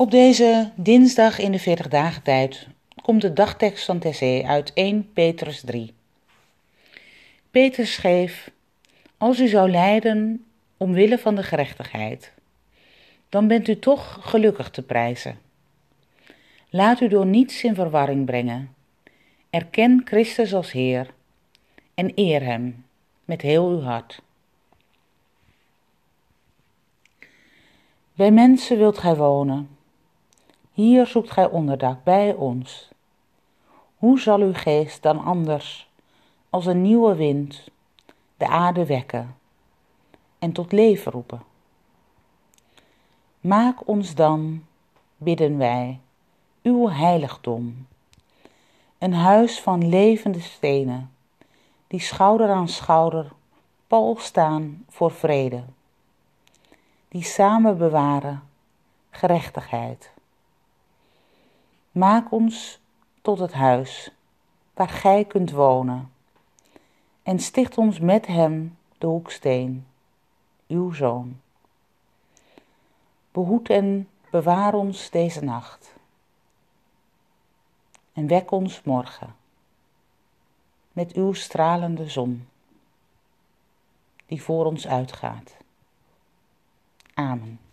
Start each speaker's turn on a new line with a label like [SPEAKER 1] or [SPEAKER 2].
[SPEAKER 1] Op deze dinsdag in de 40 dagen tijd komt de dagtekst van Tessé uit 1 Petrus 3. Petrus schreef, als u zou lijden omwille van de gerechtigheid, dan bent u toch gelukkig te prijzen. Laat u door niets in verwarring brengen. Erken Christus als Heer en eer Hem met heel uw hart. Bij mensen wilt gij wonen. Hier zoekt gij onderdak bij ons. Hoe zal uw geest dan anders als een nieuwe wind de aarde wekken en tot leven roepen? Maak ons dan, bidden wij, uw heiligdom, een huis van levende stenen, die schouder aan schouder pal staan voor vrede, die samen bewaren gerechtigheid. Maak ons tot het huis waar gij kunt wonen en sticht ons met hem de hoeksteen, uw zoon. Behoed en bewaar ons deze nacht en wek ons morgen met uw stralende zon die voor ons uitgaat. Amen.